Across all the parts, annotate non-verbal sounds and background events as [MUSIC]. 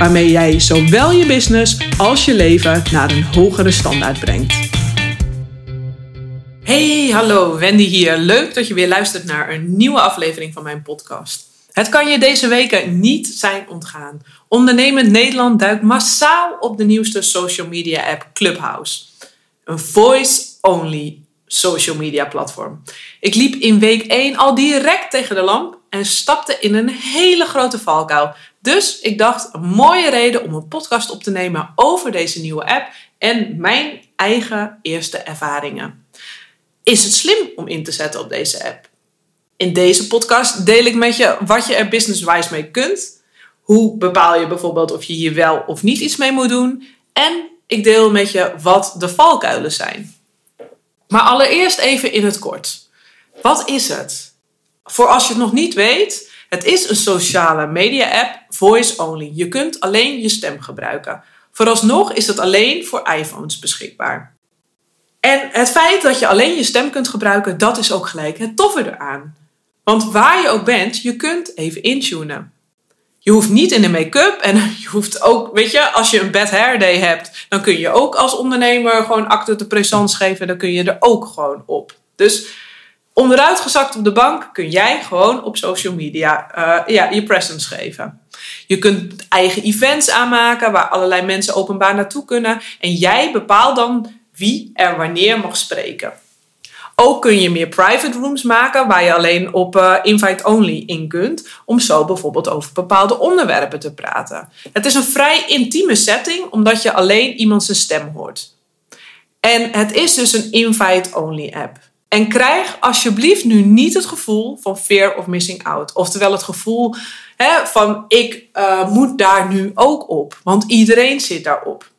waarmee jij zowel je business als je leven naar een hogere standaard brengt. Hey, hallo, Wendy hier. Leuk dat je weer luistert naar een nieuwe aflevering van mijn podcast. Het kan je deze weken niet zijn ontgaan. Ondernemend Nederland duikt massaal op de nieuwste social media app Clubhouse. Een voice-only social media platform. Ik liep in week 1 al direct tegen de lamp en stapte in een hele grote valkuil dus ik dacht, een mooie reden om een podcast op te nemen over deze nieuwe app en mijn eigen eerste ervaringen. Is het slim om in te zetten op deze app? In deze podcast deel ik met je wat je er business-wise mee kunt. Hoe bepaal je bijvoorbeeld of je hier wel of niet iets mee moet doen? En ik deel met je wat de valkuilen zijn. Maar allereerst even in het kort. Wat is het? Voor als je het nog niet weet, het is een sociale media app, voice only. Je kunt alleen je stem gebruiken. Vooralsnog is het alleen voor iPhones beschikbaar. En het feit dat je alleen je stem kunt gebruiken, dat is ook gelijk het toffe eraan. Want waar je ook bent, je kunt even intunen. Je hoeft niet in de make-up en [LAUGHS] je hoeft ook, weet je, als je een bad hair day hebt, dan kun je ook als ondernemer gewoon acte de présence geven. Dan kun je er ook gewoon op. Dus Onderuit gezakt op de bank kun jij gewoon op social media uh, ja, je presence geven. Je kunt eigen events aanmaken waar allerlei mensen openbaar naartoe kunnen. En jij bepaalt dan wie er wanneer mag spreken. Ook kun je meer private rooms maken waar je alleen op uh, invite only in kunt. Om zo bijvoorbeeld over bepaalde onderwerpen te praten. Het is een vrij intieme setting omdat je alleen iemand zijn stem hoort. En het is dus een invite only app. En krijg alsjeblieft nu niet het gevoel van fear of missing out. Oftewel het gevoel hè, van ik uh, moet daar nu ook op. Want iedereen zit daarop.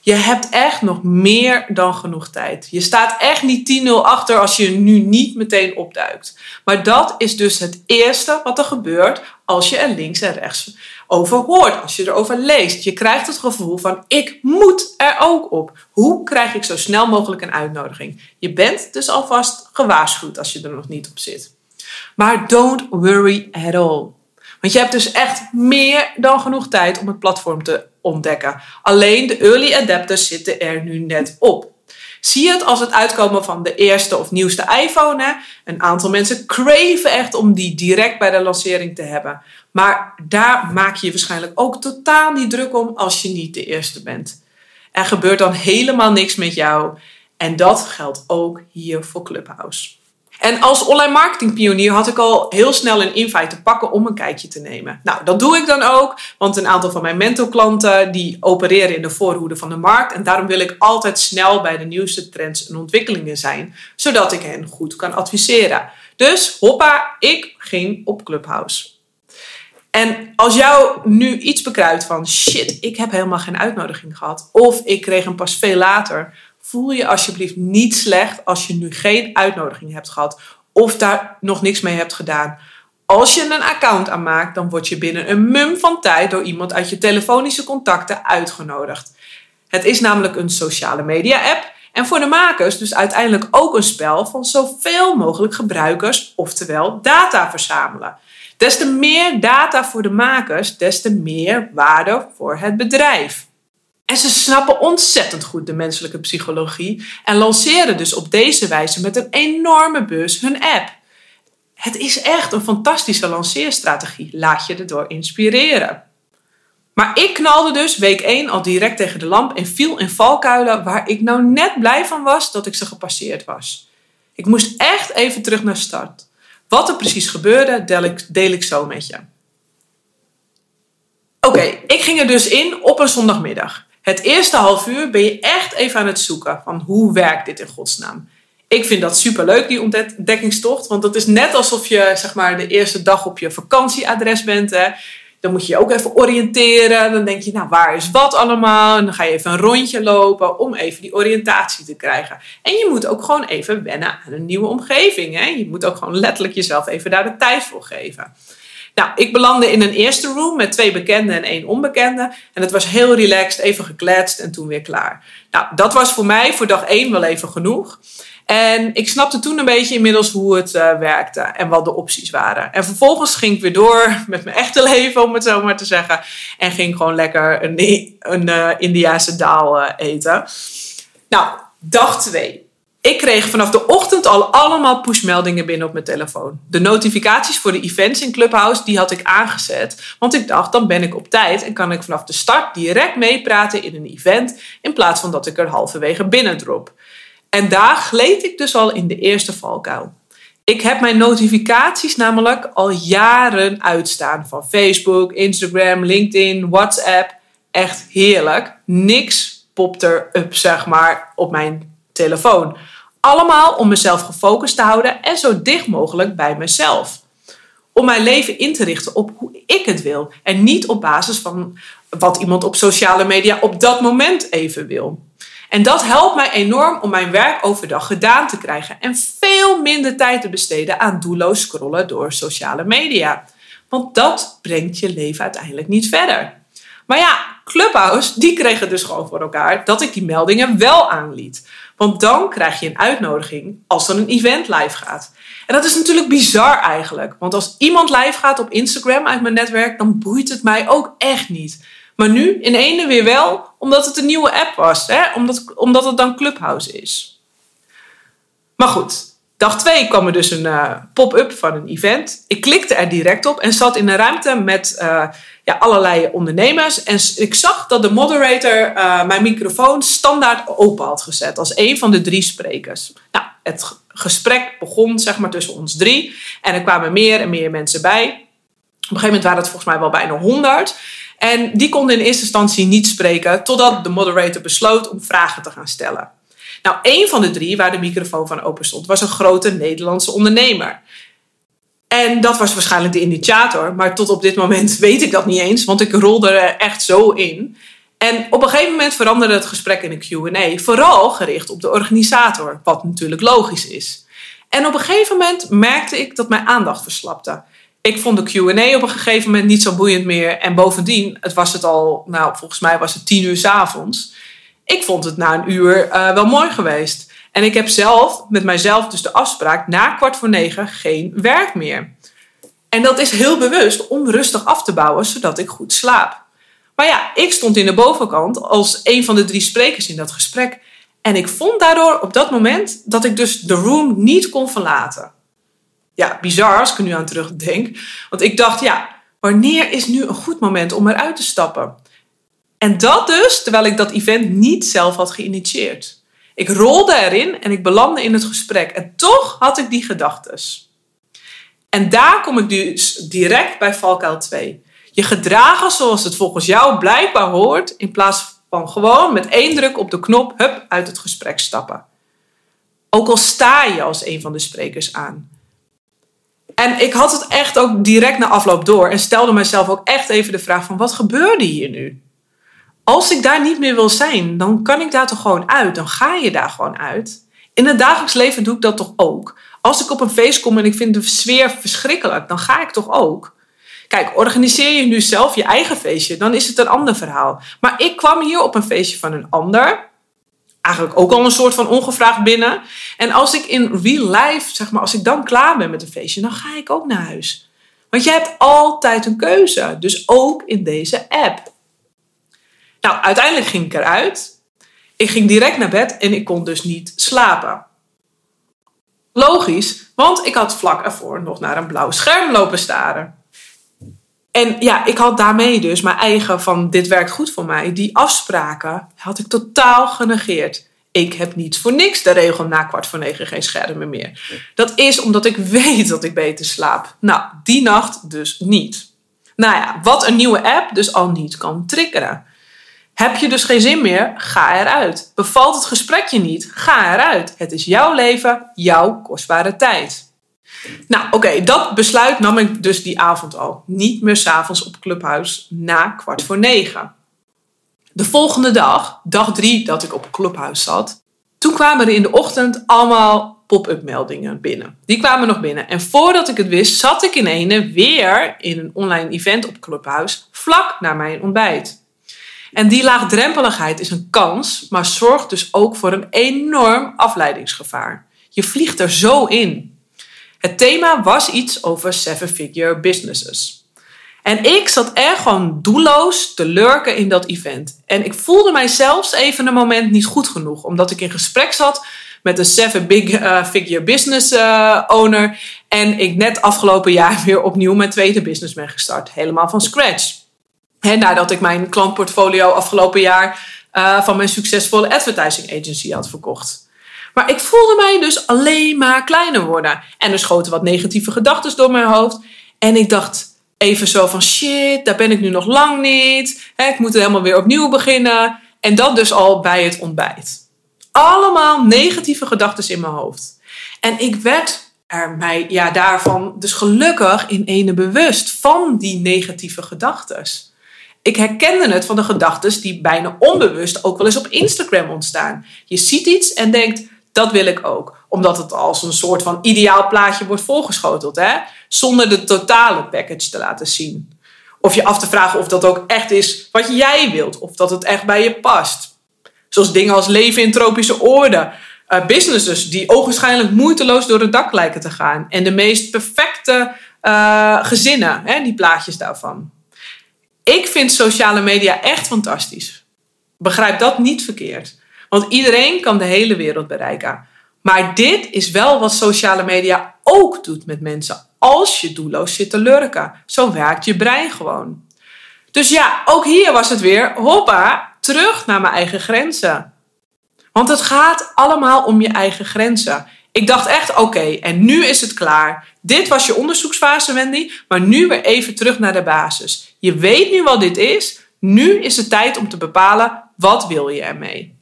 Je hebt echt nog meer dan genoeg tijd. Je staat echt niet 10-0 achter als je nu niet meteen opduikt. Maar dat is dus het eerste wat er gebeurt als je er links en rechts over hoort, als je erover leest. Je krijgt het gevoel van ik moet er ook op. Hoe krijg ik zo snel mogelijk een uitnodiging? Je bent dus alvast gewaarschuwd als je er nog niet op zit. Maar don't worry at all. Want je hebt dus echt meer dan genoeg tijd om het platform te ontdekken. Alleen de early adapters zitten er nu net op. Zie het als het uitkomen van de eerste of nieuwste iPhone? Een aantal mensen craven echt om die direct bij de lancering te hebben. Maar daar maak je je waarschijnlijk ook totaal niet druk om als je niet de eerste bent. Er gebeurt dan helemaal niks met jou. En dat geldt ook hier voor Clubhouse. En als online marketing pionier had ik al heel snel een invite te pakken om een kijkje te nemen. Nou, dat doe ik dan ook, want een aantal van mijn mentorklanten die opereren in de voorhoede van de markt. En daarom wil ik altijd snel bij de nieuwste trends en ontwikkelingen zijn, zodat ik hen goed kan adviseren. Dus hoppa, ik ging op Clubhouse. En als jou nu iets bekruidt van shit, ik heb helemaal geen uitnodiging gehad. Of ik kreeg hem pas veel later voel je alsjeblieft niet slecht als je nu geen uitnodiging hebt gehad of daar nog niks mee hebt gedaan. Als je een account aanmaakt, dan word je binnen een mum van tijd door iemand uit je telefonische contacten uitgenodigd. Het is namelijk een sociale media app en voor de makers dus uiteindelijk ook een spel van zoveel mogelijk gebruikers, oftewel data verzamelen. Des te meer data voor de makers, des te meer waarde voor het bedrijf. En ze snappen ontzettend goed de menselijke psychologie en lanceren dus op deze wijze met een enorme bus hun app. Het is echt een fantastische lanceerstrategie. Laat je erdoor inspireren. Maar ik knalde dus week 1 al direct tegen de lamp en viel in valkuilen waar ik nou net blij van was dat ik ze gepasseerd was. Ik moest echt even terug naar start. Wat er precies gebeurde, deel ik, deel ik zo met je. Oké, ik ging er dus in op een zondagmiddag. Het eerste half uur ben je echt even aan het zoeken van hoe werkt dit in godsnaam. Ik vind dat super leuk, die ontdekkingstocht. Want het is net alsof je zeg maar, de eerste dag op je vakantieadres bent. Hè. Dan moet je je ook even oriënteren. Dan denk je, nou, waar is wat allemaal? En dan ga je even een rondje lopen om even die oriëntatie te krijgen. En je moet ook gewoon even wennen aan een nieuwe omgeving. Hè? Je moet ook gewoon letterlijk jezelf even daar de tijd voor geven. Nou, ik belandde in een eerste room met twee bekenden en één onbekende. En het was heel relaxed, even gekletst en toen weer klaar. Nou, dat was voor mij voor dag één wel even genoeg. En ik snapte toen een beetje inmiddels hoe het uh, werkte en wat de opties waren. En vervolgens ging ik weer door met mijn echte leven, om het zo maar te zeggen. En ging gewoon lekker een, een Indiase daal uh, eten. Nou, dag twee. Ik kreeg vanaf de ochtend al allemaal pushmeldingen binnen op mijn telefoon. De notificaties voor de events in Clubhouse, die had ik aangezet. Want ik dacht, dan ben ik op tijd en kan ik vanaf de start direct meepraten in een event. In plaats van dat ik er halverwege binnen drop. En daar gleed ik dus al in de eerste valkuil. Ik heb mijn notificaties namelijk al jaren uitstaan. Van Facebook, Instagram, LinkedIn, WhatsApp. Echt heerlijk. Niks popt er up, zeg maar, op mijn telefoon. Allemaal om mezelf gefocust te houden en zo dicht mogelijk bij mezelf. Om mijn leven in te richten op hoe ik het wil. En niet op basis van wat iemand op sociale media op dat moment even wil. En dat helpt mij enorm om mijn werk overdag gedaan te krijgen en veel minder tijd te besteden aan doelloos scrollen door sociale media. Want dat brengt je leven uiteindelijk niet verder. Maar ja, Clubhouse, die kregen dus gewoon voor elkaar dat ik die meldingen wel aanliet. Want dan krijg je een uitnodiging als er een event live gaat. En dat is natuurlijk bizar eigenlijk. Want als iemand live gaat op Instagram uit mijn netwerk, dan boeit het mij ook echt niet. Maar nu in ene weer wel, omdat het een nieuwe app was. Hè? Omdat, omdat het dan Clubhouse is. Maar goed, dag 2 kwam er dus een uh, pop-up van een event. Ik klikte er direct op en zat in een ruimte met uh, ja, allerlei ondernemers. En ik zag dat de moderator uh, mijn microfoon standaard open had gezet. Als een van de drie sprekers. Nou, het gesprek begon zeg maar tussen ons drie. En er kwamen meer en meer mensen bij. Op een gegeven moment waren het volgens mij wel bijna 100. En die konden in eerste instantie niet spreken totdat de moderator besloot om vragen te gaan stellen. Nou, één van de drie waar de microfoon van open stond, was een grote Nederlandse ondernemer. En dat was waarschijnlijk de initiator, maar tot op dit moment [LAUGHS] weet ik dat niet eens, want ik rolde er echt zo in. En op een gegeven moment veranderde het gesprek in een QA, vooral gericht op de organisator, wat natuurlijk logisch is. En op een gegeven moment merkte ik dat mijn aandacht verslapte ik vond de QA op een gegeven moment niet zo boeiend meer. En bovendien, het was het al, nou volgens mij was het tien uur s avonds. Ik vond het na een uur uh, wel mooi geweest. En ik heb zelf met mijzelf dus de afspraak na kwart voor negen geen werk meer. En dat is heel bewust om rustig af te bouwen, zodat ik goed slaap. Maar ja, ik stond in de bovenkant als een van de drie sprekers in dat gesprek. En ik vond daardoor op dat moment dat ik dus de room niet kon verlaten ja, bizar als ik er nu aan terugdenk. Want ik dacht, ja, wanneer is nu een goed moment om eruit te stappen? En dat dus terwijl ik dat event niet zelf had geïnitieerd. Ik rolde erin en ik belandde in het gesprek. En toch had ik die gedachtes. En daar kom ik dus direct bij valkuil 2. Je gedragen zoals het volgens jou blijkbaar hoort, in plaats van gewoon met één druk op de knop, hup, uit het gesprek stappen. Ook al sta je als een van de sprekers aan. En ik had het echt ook direct na afloop door en stelde mezelf ook echt even de vraag van wat gebeurde hier nu? Als ik daar niet meer wil zijn, dan kan ik daar toch gewoon uit. Dan ga je daar gewoon uit. In het dagelijks leven doe ik dat toch ook. Als ik op een feest kom en ik vind de sfeer verschrikkelijk, dan ga ik toch ook. Kijk, organiseer je nu zelf je eigen feestje, dan is het een ander verhaal. Maar ik kwam hier op een feestje van een ander eigenlijk ook al een soort van ongevraagd binnen. En als ik in real life, zeg maar, als ik dan klaar ben met een feestje, dan ga ik ook naar huis. Want je hebt altijd een keuze. Dus ook in deze app. Nou, uiteindelijk ging ik eruit. Ik ging direct naar bed en ik kon dus niet slapen. Logisch, want ik had vlak ervoor nog naar een blauw scherm lopen staren. En ja, ik had daarmee dus mijn eigen van dit werkt goed voor mij. Die afspraken had ik totaal genegeerd. Ik heb niet voor niks de regel na kwart voor negen geen schermen meer. Dat is omdat ik [LAUGHS] weet dat ik beter slaap. Nou, die nacht dus niet. Nou ja, wat een nieuwe app dus al niet kan triggeren. Heb je dus geen zin meer? Ga eruit. Bevalt het gesprek je niet? Ga eruit. Het is jouw leven, jouw kostbare tijd. Nou, oké, dat besluit nam ik dus die avond al. Niet meer s'avonds op Clubhuis na kwart voor negen. De volgende dag, dag drie dat ik op Clubhuis zat, toen kwamen er in de ochtend allemaal pop-up meldingen binnen. Die kwamen nog binnen. En voordat ik het wist, zat ik in ene weer in een online event op Clubhuis, vlak na mijn ontbijt. En die laagdrempeligheid is een kans, maar zorgt dus ook voor een enorm afleidingsgevaar. Je vliegt er zo in. Het thema was iets over seven-figure businesses. En ik zat er gewoon doelloos te lurken in dat event. En ik voelde mij zelfs even een moment niet goed genoeg, omdat ik in gesprek zat met een seven-figure uh, business uh, owner. En ik net afgelopen jaar [LAUGHS] weer opnieuw mijn tweede business ben gestart, helemaal van scratch. He, nadat ik mijn klantportfolio afgelopen jaar uh, van mijn succesvolle advertising agency had verkocht. Maar ik voelde mij dus alleen maar kleiner worden. En er schoten wat negatieve gedachten door mijn hoofd. En ik dacht even zo van shit, daar ben ik nu nog lang niet. ik moet helemaal weer opnieuw beginnen. En dat dus al bij het ontbijt. Allemaal negatieve gedachten in mijn hoofd. En ik werd er mij ja, daarvan dus gelukkig in ene bewust van die negatieve gedachten. Ik herkende het van de gedachten die bijna onbewust ook wel eens op Instagram ontstaan. Je ziet iets en denkt, dat wil ik ook. Omdat het als een soort van ideaal plaatje wordt voorgeschoteld, hè? zonder de totale package te laten zien. Of je af te vragen of dat ook echt is wat jij wilt, of dat het echt bij je past. Zoals dingen als leven in tropische orde. Uh, businesses die ogenschijnlijk moeiteloos door het dak lijken te gaan. En de meest perfecte uh, gezinnen, hè, die plaatjes daarvan. Ik vind sociale media echt fantastisch. Begrijp dat niet verkeerd. Want iedereen kan de hele wereld bereiken. Maar dit is wel wat sociale media ook doet met mensen. Als je doelloos zit te lurken. Zo werkt je brein gewoon. Dus ja, ook hier was het weer, hoppa, terug naar mijn eigen grenzen. Want het gaat allemaal om je eigen grenzen. Ik dacht echt, oké, en nu is het klaar. Dit was je onderzoeksfase, Wendy, maar nu weer even terug naar de basis. Je weet nu wat dit is. Nu is het tijd om te bepalen, wat wil je ermee?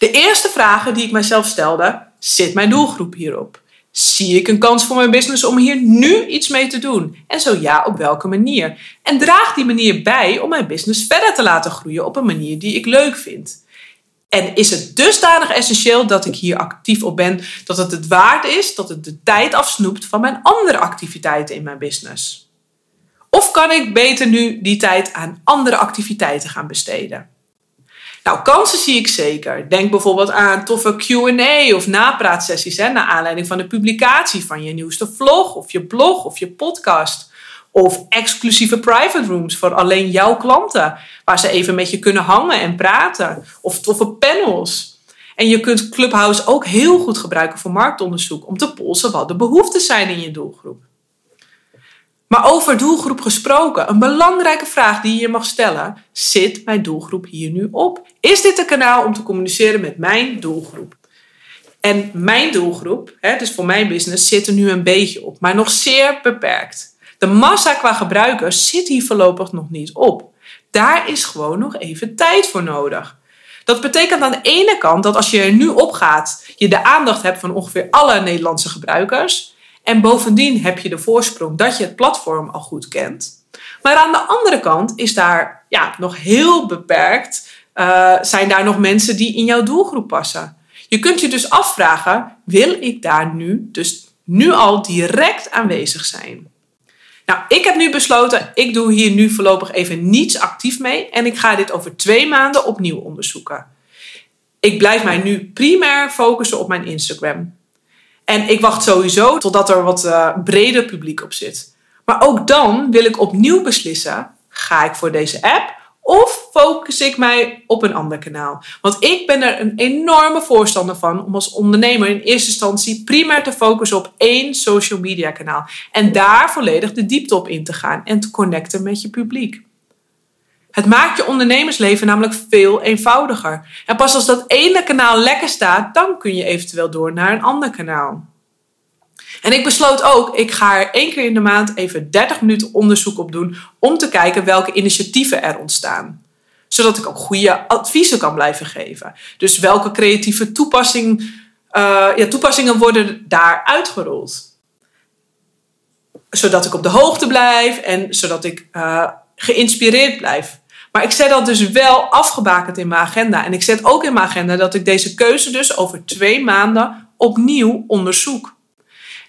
De eerste vragen die ik mezelf stelde, zit mijn doelgroep hierop? Zie ik een kans voor mijn business om hier nu iets mee te doen? En zo ja, op welke manier? En draagt die manier bij om mijn business verder te laten groeien op een manier die ik leuk vind? En is het dusdanig essentieel dat ik hier actief op ben, dat het het waard is dat het de tijd afsnoept van mijn andere activiteiten in mijn business? Of kan ik beter nu die tijd aan andere activiteiten gaan besteden? Nou, kansen zie ik zeker. Denk bijvoorbeeld aan toffe QA of napraatsessies hè, naar aanleiding van de publicatie van je nieuwste vlog of je blog of je podcast. Of exclusieve private rooms voor alleen jouw klanten, waar ze even met je kunnen hangen en praten. Of toffe panels. En je kunt Clubhouse ook heel goed gebruiken voor marktonderzoek om te polsen wat de behoeften zijn in je doelgroep. Maar over doelgroep gesproken, een belangrijke vraag die je mag stellen: zit mijn doelgroep hier nu op? Is dit een kanaal om te communiceren met mijn doelgroep? En mijn doelgroep, dus voor mijn business, zit er nu een beetje op, maar nog zeer beperkt. De massa qua gebruikers zit hier voorlopig nog niet op. Daar is gewoon nog even tijd voor nodig. Dat betekent aan de ene kant dat als je er nu op gaat, je de aandacht hebt van ongeveer alle Nederlandse gebruikers. En bovendien heb je de voorsprong dat je het platform al goed kent. Maar aan de andere kant is daar ja, nog heel beperkt, uh, zijn daar nog mensen die in jouw doelgroep passen. Je kunt je dus afvragen, wil ik daar nu, dus nu al direct aanwezig zijn? Nou, ik heb nu besloten, ik doe hier nu voorlopig even niets actief mee en ik ga dit over twee maanden opnieuw onderzoeken. Ik blijf mij nu primair focussen op mijn Instagram. En ik wacht sowieso totdat er wat uh, breder publiek op zit. Maar ook dan wil ik opnieuw beslissen: ga ik voor deze app of focus ik mij op een ander kanaal? Want ik ben er een enorme voorstander van om als ondernemer in eerste instantie primair te focussen op één social media kanaal. En daar volledig de diepte op in te gaan en te connecten met je publiek. Het maakt je ondernemersleven namelijk veel eenvoudiger. En pas als dat ene kanaal lekker staat, dan kun je eventueel door naar een ander kanaal. En ik besloot ook, ik ga er één keer in de maand even 30 minuten onderzoek op doen om te kijken welke initiatieven er ontstaan. Zodat ik ook goede adviezen kan blijven geven. Dus welke creatieve toepassing, uh, ja, toepassingen worden daar uitgerold. zodat ik op de hoogte blijf en zodat ik uh, geïnspireerd blijf. Maar ik zet dat dus wel afgebakend in mijn agenda. En ik zet ook in mijn agenda dat ik deze keuze dus over twee maanden opnieuw onderzoek.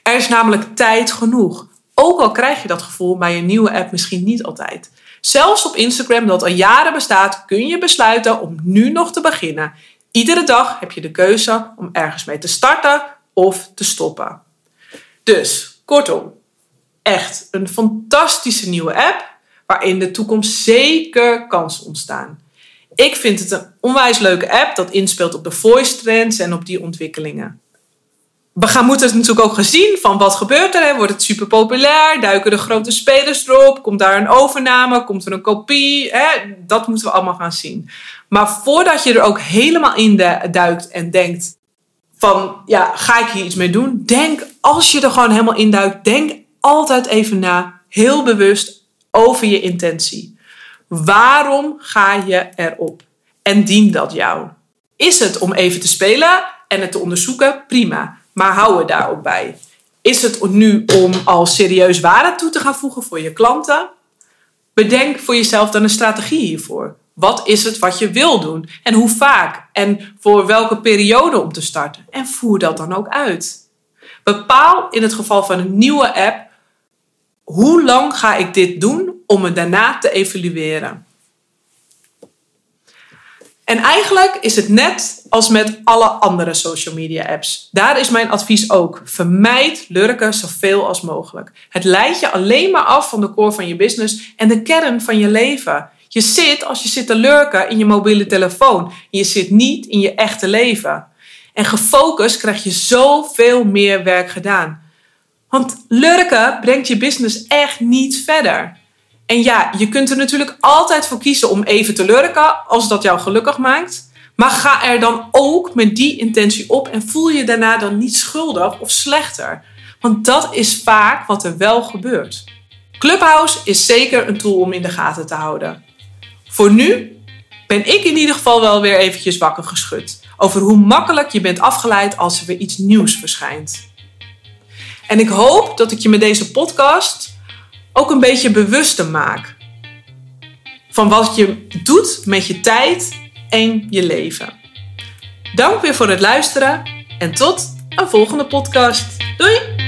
Er is namelijk tijd genoeg. Ook al krijg je dat gevoel bij een nieuwe app misschien niet altijd. Zelfs op Instagram, dat al jaren bestaat, kun je besluiten om nu nog te beginnen. Iedere dag heb je de keuze om ergens mee te starten of te stoppen. Dus, kortom, echt een fantastische nieuwe app waar in de toekomst zeker kansen ontstaan. Ik vind het een onwijs leuke app dat inspeelt op de voice trends en op die ontwikkelingen. We gaan moeten het natuurlijk ook gaan zien van wat gebeurt er. Wordt het super populair? Duiken de grote spelers erop? Komt daar een overname? Komt er een kopie? Dat moeten we allemaal gaan zien. Maar voordat je er ook helemaal in duikt en denkt van ja, ga ik hier iets mee doen? Denk als je er gewoon helemaal in duikt, denk altijd even na, heel bewust over je intentie. Waarom ga je erop? En dient dat jou? Is het om even te spelen en het te onderzoeken? Prima. Maar hou er daar ook bij. Is het nu om al serieus waarde toe te gaan voegen voor je klanten? Bedenk voor jezelf dan een strategie hiervoor. Wat is het wat je wil doen? En hoe vaak? En voor welke periode om te starten? En voer dat dan ook uit. Bepaal in het geval van een nieuwe app hoe lang ga ik dit doen om het daarna te evalueren. En eigenlijk is het net als met alle andere social media apps. Daar is mijn advies ook. Vermijd lurken zoveel als mogelijk. Het leidt je alleen maar af van de core van je business en de kern van je leven. Je zit, als je zit te lurken, in je mobiele telefoon. Je zit niet in je echte leven. En gefocust krijg je zoveel meer werk gedaan. Want lurken brengt je business echt niet verder. En ja, je kunt er natuurlijk altijd voor kiezen om even te lurken als dat jou gelukkig maakt. Maar ga er dan ook met die intentie op en voel je daarna dan niet schuldig of slechter. Want dat is vaak wat er wel gebeurt. Clubhouse is zeker een tool om in de gaten te houden. Voor nu ben ik in ieder geval wel weer eventjes wakker geschud over hoe makkelijk je bent afgeleid als er weer iets nieuws verschijnt. En ik hoop dat ik je met deze podcast ook een beetje bewuster maak van wat je doet met je tijd en je leven. Dank weer voor het luisteren en tot een volgende podcast. Doei!